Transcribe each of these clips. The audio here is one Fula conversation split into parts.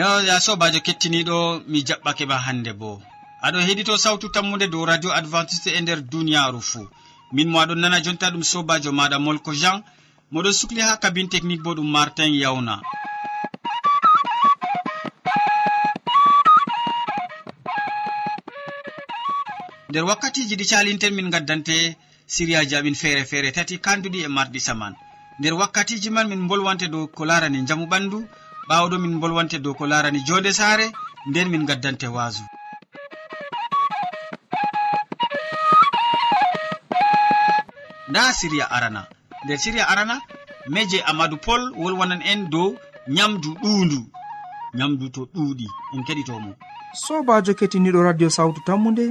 yo ya sobajo kettiniɗo mi jaɓɓake ma hande bo. Aɗo heɗito sawtu tammude dow radio adventiste e nder duniyaru fuu. Min mo aɗon nana jonta ɗum sobajo maɗa molko jean. Moɗon sukli ha kabine technique bo ɗum martin yawna nder wakkatiji ɗi calinten min gaddante siriyaji amin feere feere tati kanduɗi e marɗi saman. Nder wakkatiji man min bolwante dow ko larani jamu ɓandu ɓawo min bolwante dow ko larani joɗe saare nden min gaddante waasu. Nda siriya arana. Nder siriya arana meje amadou pol wolwanan en dow nyamdu ɗuundu. Nyamdu to ɗuuɗi en keɗitomo. Sobajo kettiniɗo radio sawtu tammude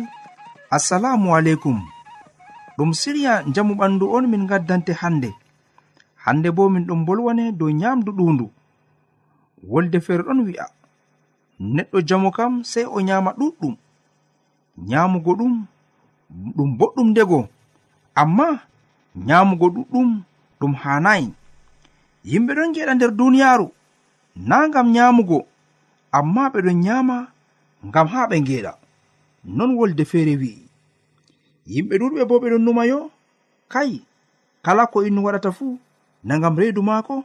assalamu aleykum. Ɗum siriya jamu ɓandu on min gaddante hande hande bo min ɗum bolwane dow nyamdu ɗundu wolde feere ɗon wi'a. Neɗɗo jamo kam sey o nyaama ɗuɗɗum. Nyaamugo ɗum ɗum boɗɗum ndego. Amma nyaamugo ɗuɗɗum ɗum hanayi yimɓe ɗon geɗa nder duuniyaaru na ngam nyaamugo. Amma ɓeɗon nyaama ngam haa ɓe ngeeɗa. Non wolde feere wi'i. Yimɓe ɗuɗɓe bo ɓeɗon numayo kai kala ko innu waɗata fuu na ngam reedu maako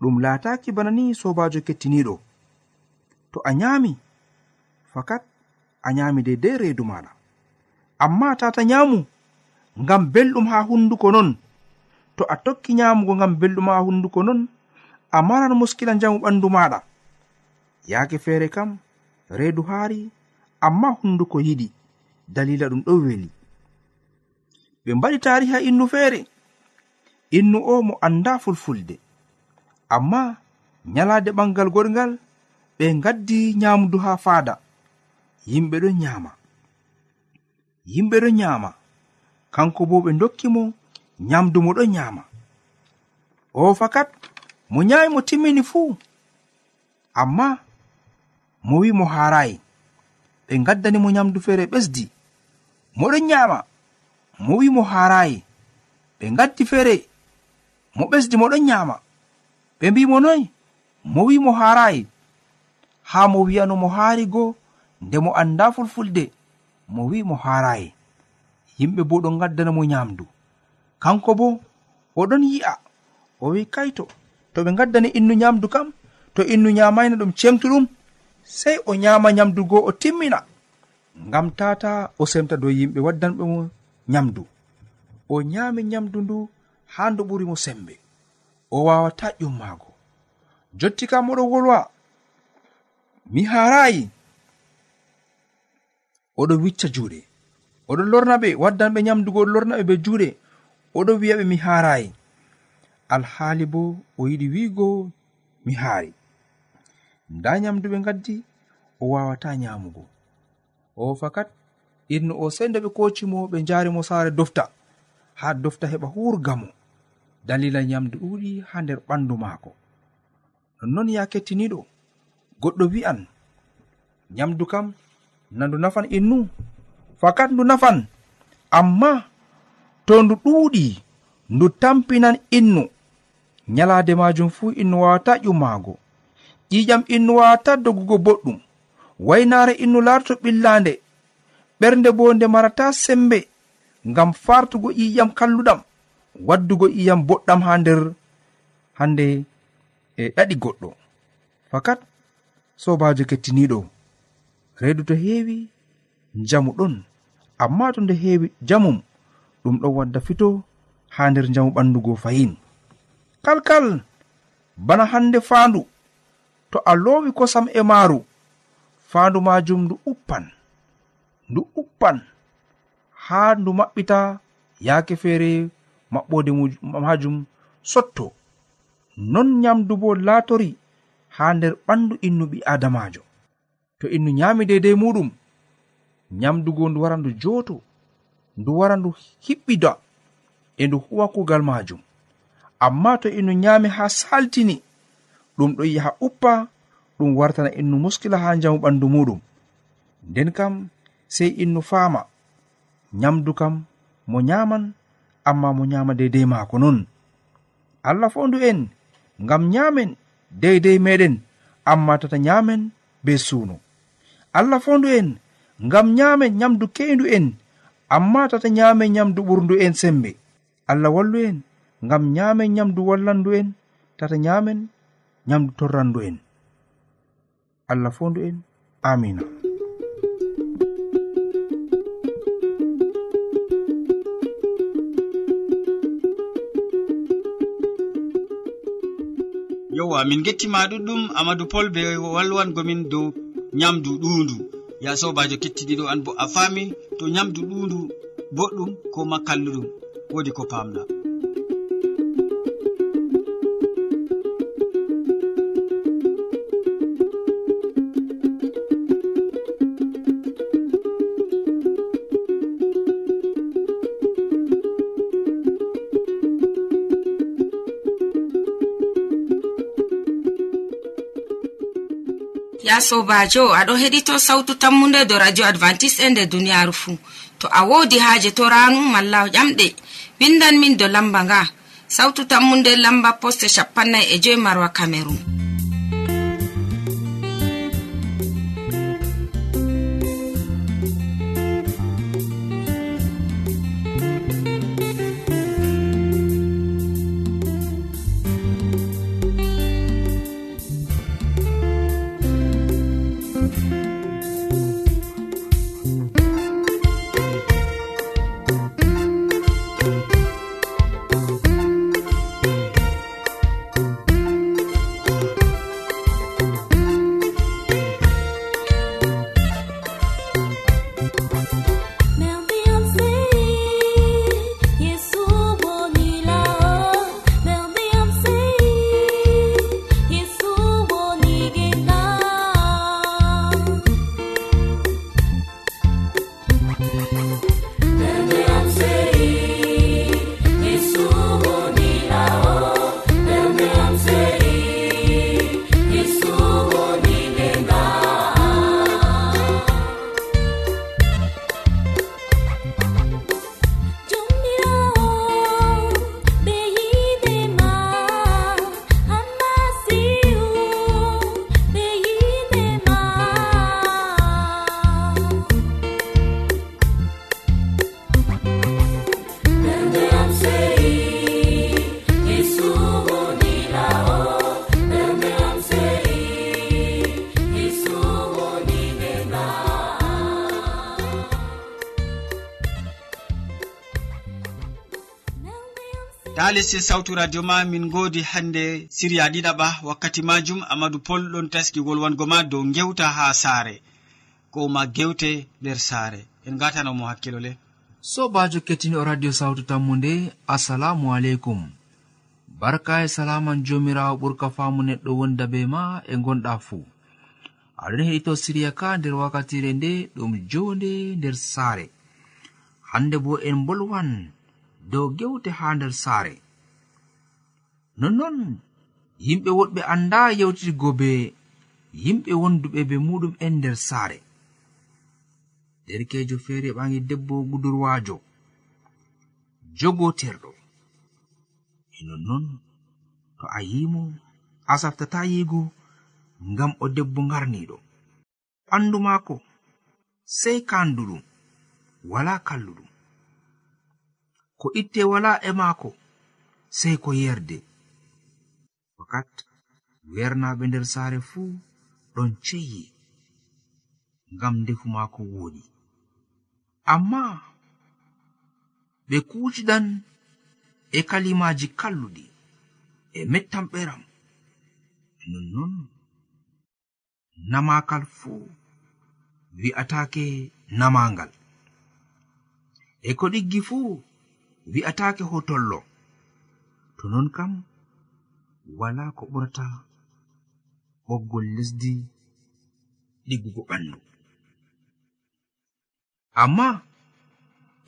ɗum laataki bana ni sobajo kettiniɗo to a nyami fakat a nyami deidei reedu maɗa amma tata nyamu ngam belɗum ha hunduko non. To a tokki nyamugo ngam belɗum ha hunduko non a maran muskila njamu ɓandu maɗa yaake feere kam reedu haari amma hunduko yiɗi. Dalila ɗum ɗo weli. Ɓe mbaɗi tariha innu feere. Innu o mo anda fulfulde. amma nyalaade ɓangal goɗgal ɓe ngaddi nyamdu haa faada. Yimɓe ɗon nyaama yimɓe ɗon nyaama kanko bo ɓe dokki mo nyamdu mo ɗon nyaama o fakat mo nyaawi mo timmini fuu. Amma mo wi mo haarayi ɓe ngaddani mo nyamdu feere ɓesdi. Moɗon nyaama mo wi mo haarayi ɓe ngaddi feere. Mo ɓesdi moɗon nyaama ɓe mbimo noy mo wi mo haarayi ha mo wiyano mo haari go nde mo anda fulfulde mo wi mo haarayi yimɓe bo ɗon gaddana mo nyamdu kanko bo oɗon yi'a o wi kaito to ɓe gaddani innu nyamdu kam to innu nyamayna ɗum cemtuɗum sei o nyama nyamdu go o timmina. Ngam tata o semta dow yimɓe waddanɓe mo nyamdu o nyami nyamdu ndu ha ndu ɓuri mo sembe. o wawata ƴummaago jotti kam oɗo wolwa. Mi harayi. Oɗo wicca juuɗe. Oɗo lorna ɓe waddan ɓe nyamdugo oɗo lorna ɓe be juuɗe. Oɗo wiyaɓe mi harayi. Alhaali bo o yiɗi wiigo mi haari. Nda nyamdu ɓe gaddi o wawata nyamugo o fakat irno o sei nde ɓe kocimo ɓe njarimo saare dofta. Ha dofta heɓa hurgamo dalila nyamdu ɗuɗi ha nder ɓandu maako. Nonnon ya kettiniɗo goɗɗo wi'an nyamdu kam nandu nafan innu fakat ndu nafan. Amma to ndu ɗuuɗi ndu tampinan innu nyalaade majum fuu innu wawata ƴummaago ƴiƴam innu wawata dogugo boɗɗum. Waynaare innu larto ɓillande ɓernde bo nde marata sembe ngam fartugo ƴiƴam kalluɗam. waddugo iyam boɗɗam ha nder hande e ɗaɗi goɗɗo. Fakat sobajo kettiniɗo redu to heewi jamu ɗon. Amma to nde heewi jamum ɗum ɗon wadda fito ha nder jamu ɓandugo fayin. Kalkal bana hande faandu to a lowi kosam e maaru faandu majum ndu uppan ndu uppan ha ndu maɓɓita yaake feere maɓɓode majum sotto. Non nyamdu bo laatori ha nder ɓandu innu ɓi adamajo to innu nyami deidei muɗum nyamdugo ndu wara ndu jooto ndu wara ndu hiɓɓida e ndu huwa kugal majum amma to innu nyami ha saltini ɗum ɗo yaha uppa ɗum wartana innu muskila ha njamu ɓandu muɗum. Nden kam sei innu faama nyamdu kam mo nyaman amma mo nyama deydey maako non. Allah fondu en ngam nyamen deydey meɗen amma tata nyamen be suuno. Allah fondu en ngam nyamen nyamdu keyndu en amma tata nyamen nyamdu ɓurndu en sembe. Allah wallu en ngam nyamen nyamdu wallandu en tata nyamen nyamdu torrandu en allah fondu en amina amin gettima ɗuɗɗum amadou pol be walwangomin dow nyamdu ɗundu ya sobajo kettiɗiɗo an bo a faami to nyamdu ɗundu boɗɗum ko ma kalluɗum wodi ko pamɗa nda sobajo aɗo heɗito sautu tammunde do radio advantice e nder duniyaru fuu to a wodi haaje to ranu malla ƴamɗe. Windan min do lamba nga. Sautu tammunde lamba poste shapannai e joyi marwa cameron ha lestin sawtu radio ma min godi hande siriya ɗiɗaɓa wakkati majum amadou pol ɗon taski wolwango ma dow gewta ha saare. Ko ma gewte nder saare. En gatanomo hakkilole sobajo kettiniɗo radio sawtu tammu nde assalamu aleykum. Barka e salaman jomirawo ɓurka famu neɗɗo wonda be ma e gonɗa fuu aɗon heɗito siriya ka nder wakkatire nde ɗum jonde nder saare. Hande bo en bolwan dow gewte haa nder saare. Nonnon yimɓe woɗɓe annda yewtirgo be yimɓe wonduɓe be muɗum en nder saare. Derkejo feere ɓangi debbo gudurwaajo jogoterɗo e nonnon to a yimo a saftata yigo ngam o debbo ngarniɗo ɓandu maako sey kanduɗum wala kalluɗum. ko itte wala e maako sei ko yerde. Wakat wernaɓe nder saare fuu ɗon ceyi ngam ndefu maako wooɗi amma ɓe kuuciɗan e kalimaji kalluɗi e mettan ɓeram nonnon namakal fuu wi'atake namangal e ko ɗiggi fuu wi'ataake hotollo to non kam wala ko ɓurata ɓoggol lesdi ɗiggugo ɓandu. Amma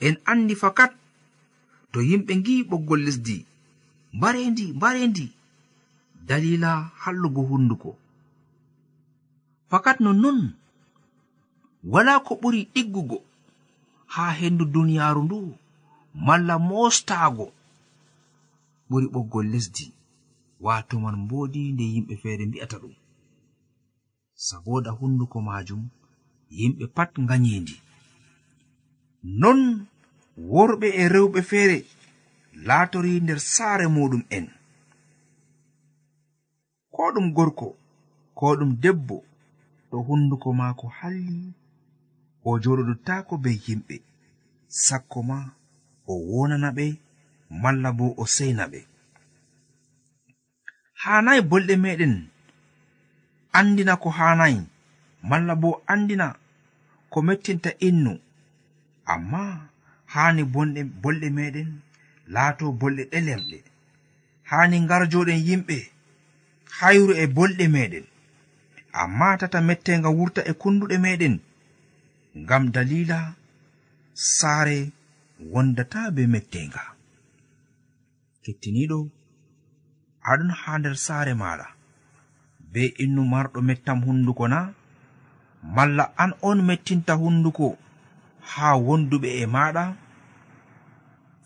en andi fakat to yimɓe ngi'i ɓoggol lesdi mbarendi mbarendi dalila hallugo hunduko fakat nonnon wala ko ɓuri ɗiggugo haa hendu duniyaaru ndu. malla mostaago ɓuri ɓoggol lesdi wato man mbodi nde yimɓe feere mbi'ata ɗum. Saboda hunduko majum yimɓe pat ganyindi non worɓe e rewɓe feere laatori nder saare muɗum en. Ko ɗum gorko ko ɗum debbo to hunduko maako halli o joɗodottako be yimɓe sakko ma o wonana ɓe malla bo o seyna ɓe. Hanayi bolɗe meɗen andina ko hanayi malla bo andina ko mettinta innu. Amma hani bolɗe meɗen laato bolɗe ɗelemɗe hani ngarjoɗen yimɓe hayru e bolɗe meɗen. Amma tata mettenga wurta e kunduɗe meɗen ngam dalila saare wondata be mettenga. Kettiniɗo aɗon ha nder saare maɗa be innu marɗo mettam hunduko na malla an on mettinta hunduko ha wonduɓe e maɗa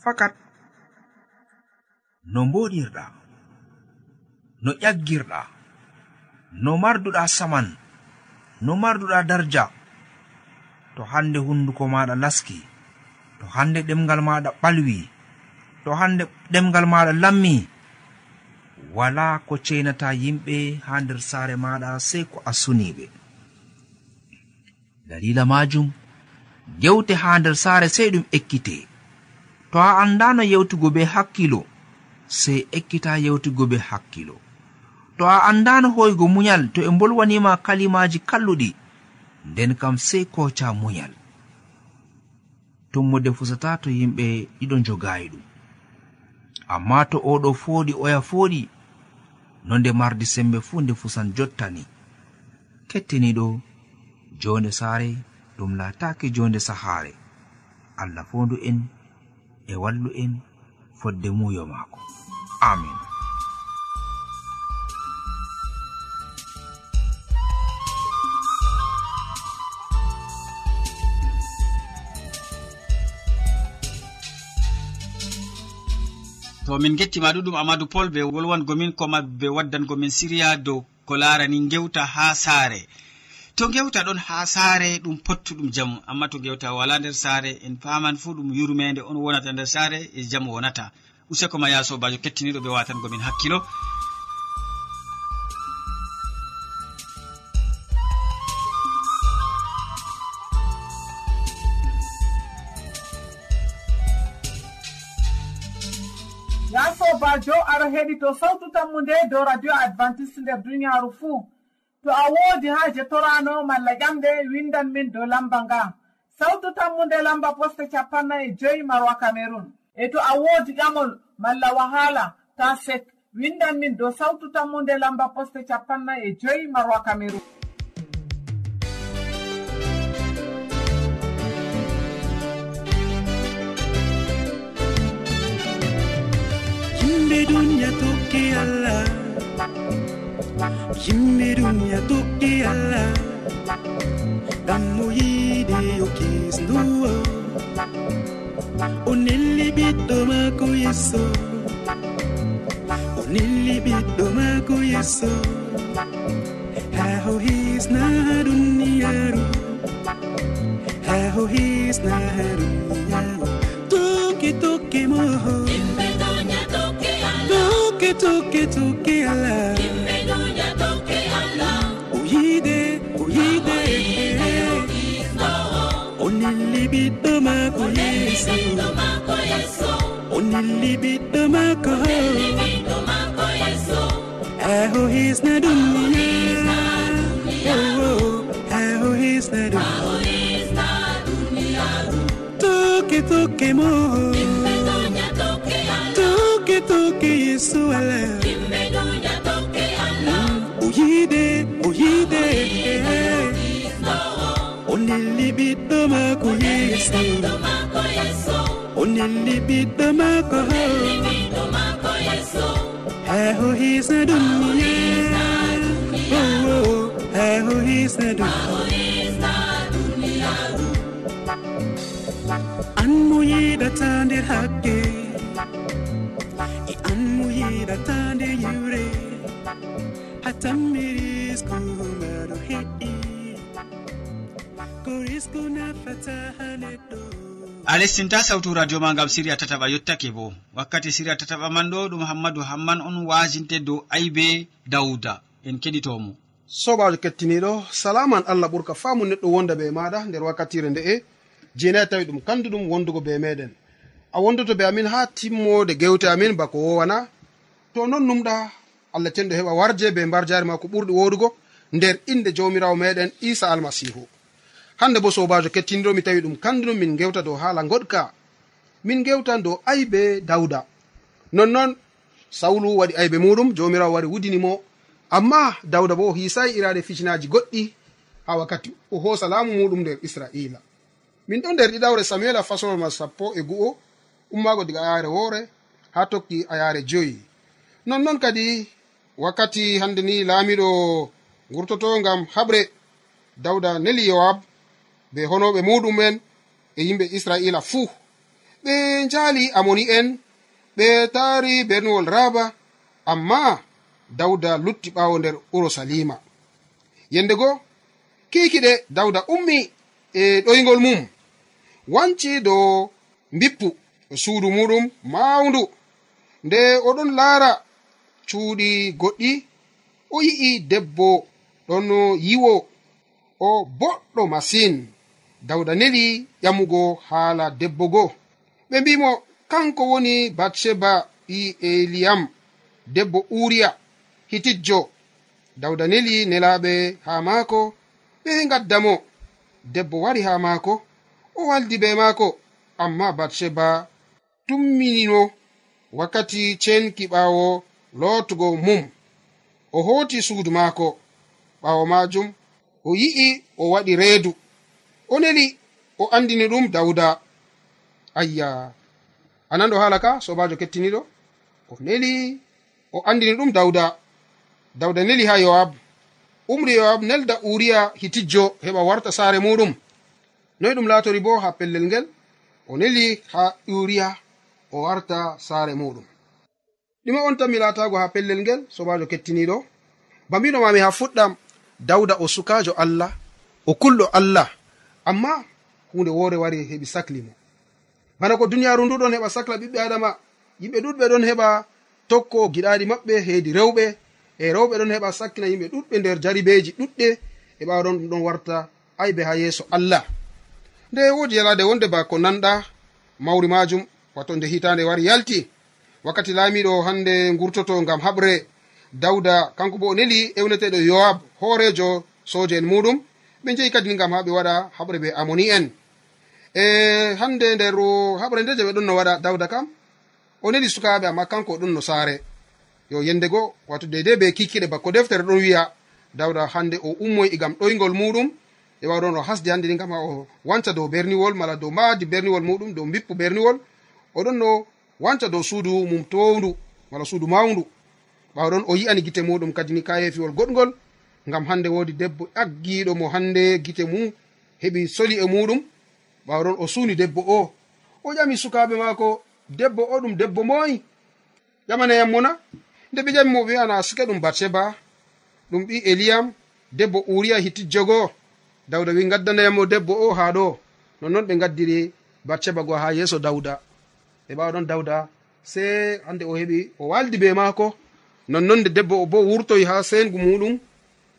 fakat no mboɗirɗa no ƴaggirɗa no marduɗa saman no marduɗa darja to hande hunduko maɗa laski. to hande ɗemgal maɗa ɓalwi to hande ɗemgal maɗa lammi wala ko cenata yimɓe ha nder saare maɗa sei ko a suniɓe dalila majum gewte ha nder saare sei ɗum ekkite. To a andano yewtugo be hakkilo sei ekkita yewtugo be hakkilo. To a andano hoygo munyal to e bolwanima kalimaji kalluɗi nden kam sei koca munyal tummude fusata to yimɓe ɗiɗo jogayi ɗum. Amma to oɗo fooɗi oya fooɗi no nde mardi sembe fuu nde fusan jottani. Kettiniɗo jonde saare ɗum lataki jonde sahaare. Allah fondu en e wallu en fodde muyo maako. Amin. to min gettima ɗuɗum amadou pol ɓe wolwangomin koma ɓe waddangomin siriya dow ko larani gewta ha saare. To gewta ɗon ha saare ɗum pottuɗum jamu. Amma to gewta wala nder saare en paman fu ɗum yurmede on wonata nder saare e jamu wonata. Useko ma ya sobajo kettiniɗo ɓe watangomin hakkilo. heɗito sawtu tammu nde dow radio adventiste nder duniyaaru fuu. To a woodi haaje torano malla ƴamɗe windan min dow lamba nga. Sawtu tammu nde lamba poste capanna e joyi marwa camerun e to a woodi ƴamol malla wahala ta sek. Windan min dow sawtu tammu nde lamba poste capanna e joyi marwa camerun yimɓe ɗum ya tokki allah ngam mo yiide yo kisnduwo. O nelli ɓiɗɗo maako yesso o nelli ɓiɗɗo maako yesso. Haa ho hisna duniyaaru haa ho hisna haa duniyaaru tokki tokki moho tokki tokki tokki allah. o nilli ɓiɗɗo maako yeeso. O ɓiɗɗo maako aho hisna duniya aho hisna duniya toke toke mo toke toke yesu ala o yiide o ɓiɗɗo mako yeso yeeso. O nelli ɓiɗɗo mako haaho hiisa ɗum miya haaho hiisa ɗum. An mo yiɗata nder hakke. E an mo yiɗata nder yure. Ha risku skuma ɗo heƴƴi a lestinta sawtu radio ma gam siriya tataɓa yottake bo. Wakkati siriya tataɓa man ɗo ɗum hammadou hamman on wasinte dow aybe dawda en keɗitomo. Sobajo kettiniɗo salaman allah ɓurka famu neɗɗo wonda be maɗa nder wakkatire nde'e jeenayi e tawi ɗum kanduɗum wondugo be meɗen. A wondoto be amin ha timmode gewte amin bako wowana to non numɗa allah tenɗo heɓa warje be mbar jari ma ko ɓurɗi woɗugo nder inde jawmirawo meɗen isa almasihu. hande bo sobajo kettiniɗo mi tawi ɗum kanduɗum min gewta dow haala goɗka. Min gewtan dow aybe dawda nonnon sawlu waɗi aybe muɗum jomirawo wari wudinimo. Amma dawda bo hisayi irade ficinaji goɗɗi ha wakkati o hosa laamu muɗum nder israila. Min ɗo nder ɗiɗawre samuel a fasolol sappo e gu'o ummago diga ayare woore ha tokki ayare joyi. Nonnon kadi wakkati hande ni laamiɗo gurtoto ngam haɓre dawda neli yowab be honoɓe muɗum'en e yimɓe israila fuu ɓe njaali amoni'en ɓe taari bernuwol raba amma dawda lutti ɓawo nder urusalima yende go kiikiɗe dawda ummi e ɗoygol mum wanci dow mbippu suudu muɗum mawndu nde oɗon laara cuuɗi goɗɗi o yi'i debbo ɗon yiwo o boɗɗo masin. dawda neli ƴamugo haala debbo goo. Ɓe mbimo kanko woni batsheba ɓi eliyam debbo uriya hitijjo. Dawda neli nelaɓe ha maako ɓe gaddamo debbo wari ha maako o waldi be maako. Amma batsheba tumminino wakkati cenki ɓaawo lootugo mum. O hooti suudu maako. Ɓaawo maajum o yi'i o waɗi reedu. o neli o andini ɗum dawda ayya. Anando hala ka? Sobajo kettiniɗo. O neli o andini ɗum dawda dawda neli ha yowab umri yowab nelda uriya hitijjo heɓa warta saare muɗum. Noyi ɗum latori bo ha pellel ngel? O neli ha uriya o warta saare muɗum. Ɗume on tan mi latago ha pellel ngel sobajo kettiniɗo. Ba mbinomami ha fuɗɗam. Dawda o sukajo allah o kulɗo allah. amma hunde woore wari heɓi sahli mo. Bana ko duniyaaru ndu ɗon heɓa sahla ɓiɓɓe adama yimɓe ɗuɗɓe ɗon heɓa tokko giɗaaɗi maɓɓe heedi rewɓe. E rewɓe ɗon heɓa sakkina yimɓe ɗuɗɓe nder jaribeeji ɗuɗɗe e ɓaawa ɗon ɗum ɗon warta aybe ha yeeso allah. Nde woodi yalaade wonde ba ko nanɗa mawri majum wato nde hitande wari yalti wakkati laamiɗo hande ngurtoto ngam haɓre dawda kanko bo o neli ewneteɗo yoab hoorejo sooje en muɗum ɓe jehi kadi gam ha ɓe waɗa haɓre ɓe amoni en. E hande nder haɓre nde je ɓe ɗon no waɗa dawda kam o neli sukaɓe amma kanko ɗon no saare. Yo yendego wato deidei be kikiɗe bakko deftere ɗon wiya dawda hande o ummoy igam ɗoygol muɗum e wawɗon o hasdi hande ni gam ha o wanca dow berniwol mala dow maadi berniwol muɗum dow bippu berniwol oɗon no wanca dow suudu mum towndu mala suudu mawndu. Ɓawɗon o yi'ani gite muɗum kadi ni kayefiwol goɗgol ngam hande wodi debbo ƴaggiɗo mo hande gite mum heɓi soli e muɗum. Ɓawron o suuni debbo o. O ƴami sukaɓe maako debbo o ɗum debbo moyi ƴamanayam mona. Nde ɓe ƴami mo ɓe wi'ana suke ɗum batseba ɗum ɓi eliyam. Debbo uriya hittijjogo dawda wi gaddanayam o debbo o ha ɗo. Nonnoon ɓe gaddiri batseba go ha yeeso dawda. Ɓe ɓawaɗon dawda se hande o heɓi o waldi be maako. Nonnon nde debbo o bo wurtoyi ha sengu muɗum.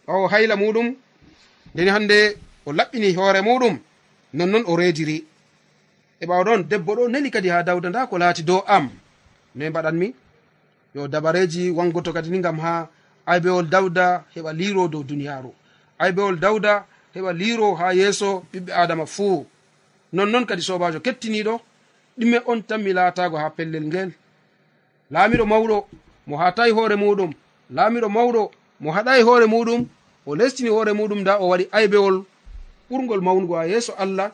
ɓawo hayla muɗum ndeni hande o laɓɓini hoore muɗum nonnon o rediri e ɓawa ɗon debbo ɗo neli kadi ha dawda nda ko laati dow am. Noe mbaɗanmi yo dabareji wangoto kadi ni gam ha aybewol dawda heɓa liro dow duniyaru aybewol dawda heɓa liro ha yeeso ɓiɓɓe adama fuu. Nonnon kadi sobajo kettiniɗo ɗume on tan mi laatago ha pellel ngel. Laamiɗo mawɗo mo hatayi hoore muɗum. Laamiɗo mawɗo mo haɗayi hoore muɗum. o lestini hoore muɗum nda o waɗi aybewol ɓurgol mawnugo ha yeeso allah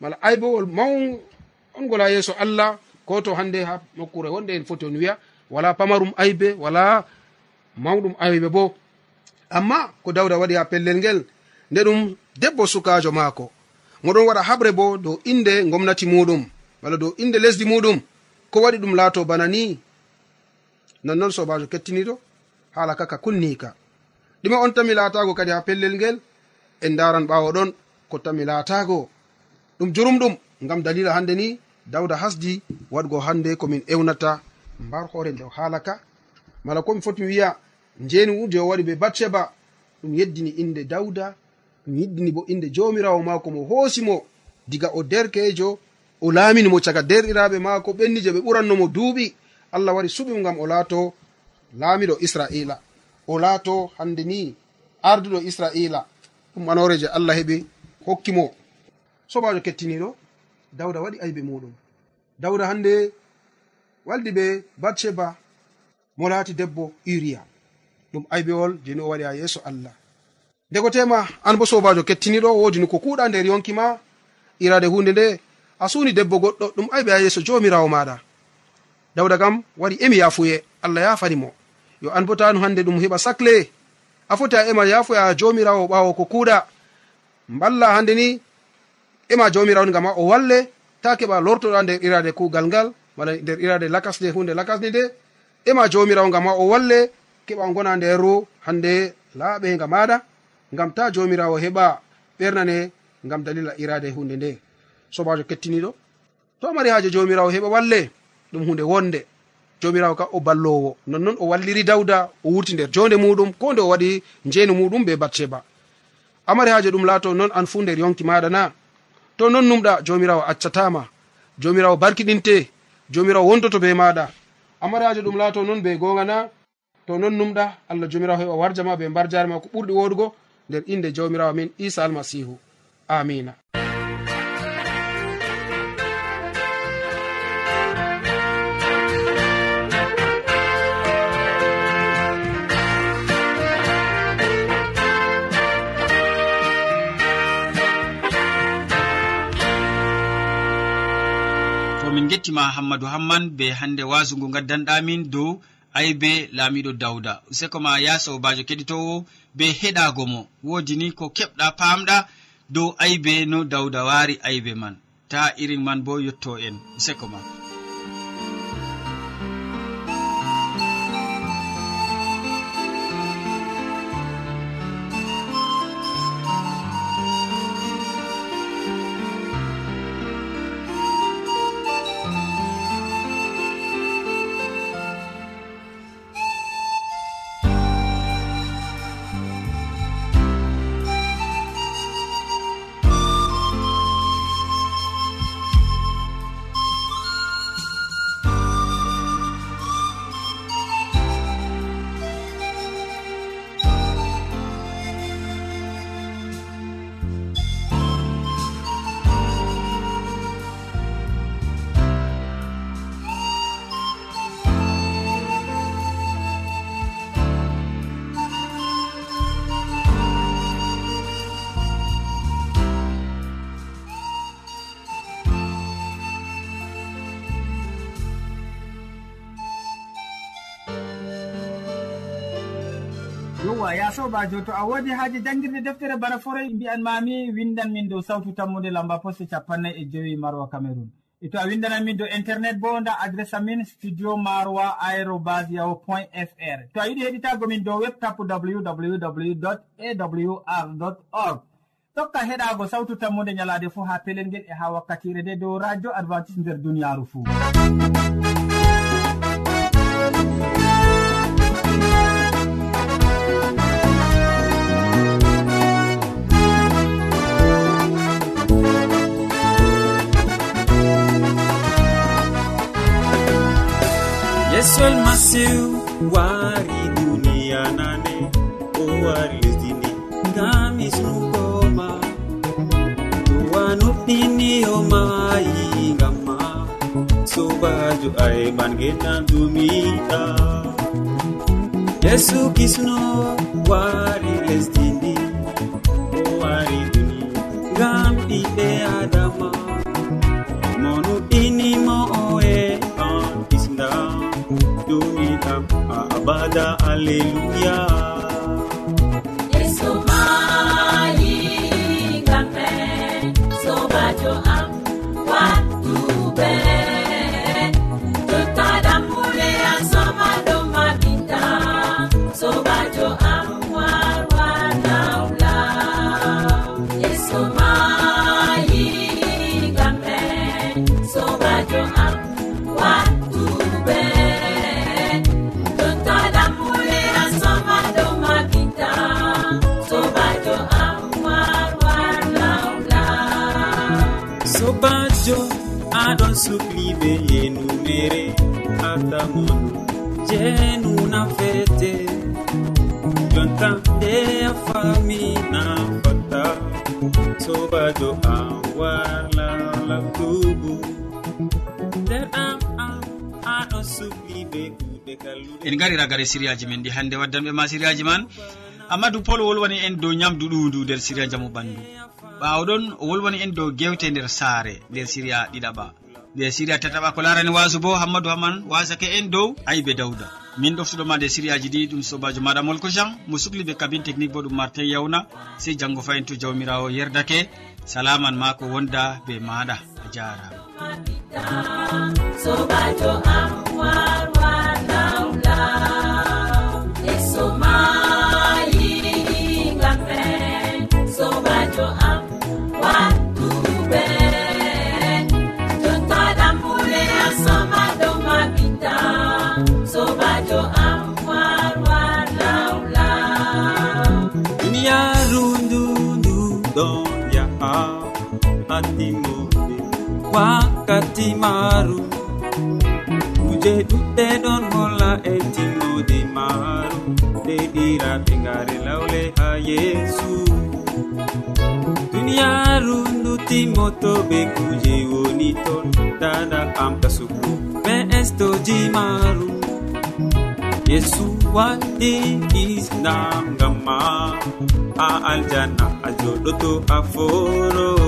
mala aybewol mawngol ha yeeso allah ko to hande ha nokkure wonde en foti on wiya wala pamarum aybe wala mawɗum aybe bo. Amma ko dawda waɗi ha pellel ngel nde ɗum debbo sukajo maako. Moɗon waɗa haɓre bo dow inde gomnati muɗum wala dow inde lesdi muɗum. Ko waɗi ɗum laato bana ni. Nonnoon sobajo kettiniɗo haala kaka kunnika. ɗume on tami laatago kadi ha pellel ngel en daran ɓawo ɗon ko tami laatago. Ɗum jurumɗum ngam dalila hande ni dawda hasdi waɗgo hande komin ewnata. Mbar hoore dow haalaka. Mala komi foti wiya njeni je o waɗi be batsheba ɗum yeddini inde dawda ɗum yiddini bo inde jomirawo maako mo hoosi mo diga o derkejo o laamini mo caga derɗiraɓe maako ɓenni je ɓe ɓurannomo duuɓi. Allah wari suɓimo ngam o laato laamiɗo israila o laato hande ni arduɗo israila. Ɗum anore je allah heɓi hokkimo sobajo kettiniɗo dawda waɗi aybe muɗum. Dawda hande waldi ɓe batsheba mo laati debbo uria ɗum aybewol jeni o waɗi ha yeeso allah. Ndego tema an bo sobajo kettiniɗo wodi ni ko kuuɗa nder yonki ma irade hunde nde a suni debbo goɗɗo ɗum aybe ha yeeso jomirawo maɗa dawda kam waɗi emi yafuye allah yafanimo yo an bo tanu hande ɗum heɓa sacle a foti a ema yafoya jomirawo ɓawo ko kuuɗa. Mballa hande ni ema jomirawo ngam a o walle ta keɓa lortoɗa nder irade kugal ngal wala nder irade lakasde hunde lakasde nde. Ema jomirawo ngam a o walle keɓa gona nderu hande laaɓega maɗa ngam ta jomirawo heɓa ɓernane ngam dalila irade hunde nde. Sobajo kettiniɗo. To amari haaje jomirawo heɓa walle ɗum hunde wonde. jomirawo ka o ballowo. Nonnoon o walliri dawda o wurti nder jonde muɗum ko nde o waɗi njeyno muɗum be batseba amari haaje ɗum laato noon an fu nder yonki maɗa na to non numɗa jomirawo accatama jomirawo barkiɗinte. Jomirawo wondoto be maɗa amari haaje ɗum laato noon be gonga na to non numɗa allah jomirawo heɓa warjama be mbar jarema ko ɓurɗi woɗugo nder inde jawmirawo min isa almasihu amina gettima hammadou hamman be hande wasungu gaddanɗamin dow aybe laamiɗo dawda useko ma ya sobajo keɗitowo be heɗago mo. Wodi ni ko keɓɗa pamɗa dow aybe no dawda wari aybe man. Ta irin man bo yetto en useko ma. yowa ya sobajo to a wodi haaji jangguirde deftere bana forey mbiyan mami windan min dow sawtu tammude lamba poste capannay e joyi marwa cameron e to a windanan min dow internet bo nda adresse amin studio maroa aérobas yaho point fr. To a yiɗi heɗitago min dow web tapu www awr org. Tokka heɗago sawtu tammude ñalade fuu ha pelel ngel e ha wakkatire nde dow radio advantice nder duniyaru fuu. yeesol masiw wari duniya nane o wari lesdini ngam isnugoma duwanuɗɗiniyoma yingamma sobajo ayman genan dumiɗa. Yesu kisno wari lesdi sada alleluya miijo aɗon sukli be yenumere atamon jenuna fete. Jonta nde a famina fata sobajo a wala labtubu nder am am aɗon sukli be kuɗe kalluɗe. En gari ragare siriyaji men ɗi hannde waddanɓe ma siriyaji man. Amadou pol wolwani en dow ñamdu ɗundu nder siriya jamu ɓandu. ɓawɗon o wolwani en dow gewte nder saare nder siriya ɗiɗaɓa. Nder siriya tataɓa ko larani wasu bo hammadou haman wasake en dow aybe dawda. Min ɗoftuɗoma nde siriyaji ɗi ɗum sobajo maɗa molko jean. Mo sukli ɓe kabine technique bo ɗum martin yawna. Sey janggo fayin to jawmirawo yerdake. Salaman ma ko wonda be maɗa a jarama sobajo ɓeddi maaru. Kuje ɗuɗɗe ɗon holla e timmode maaru. Nde ɗiraɓe ngare lawle ha yeesu. Duniyaaru ndu timmoto ɓe kuje woni ton. Dada amta sugu ɓe estoji maaru. Yesu waɗi isnam ngam ma. A aljanna a joɗoto a foro